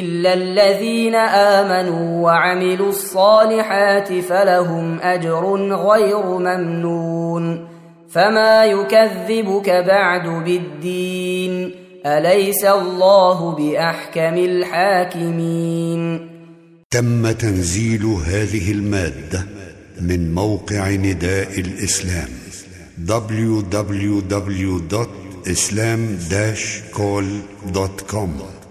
الا الذين امنوا وعملوا الصالحات فلهم اجر غير ممنون فما يكذبك بعد بالدين اليس الله باحكم الحاكمين تم تنزيل هذه المادة من موقع نداء الإسلام www.islam-call.com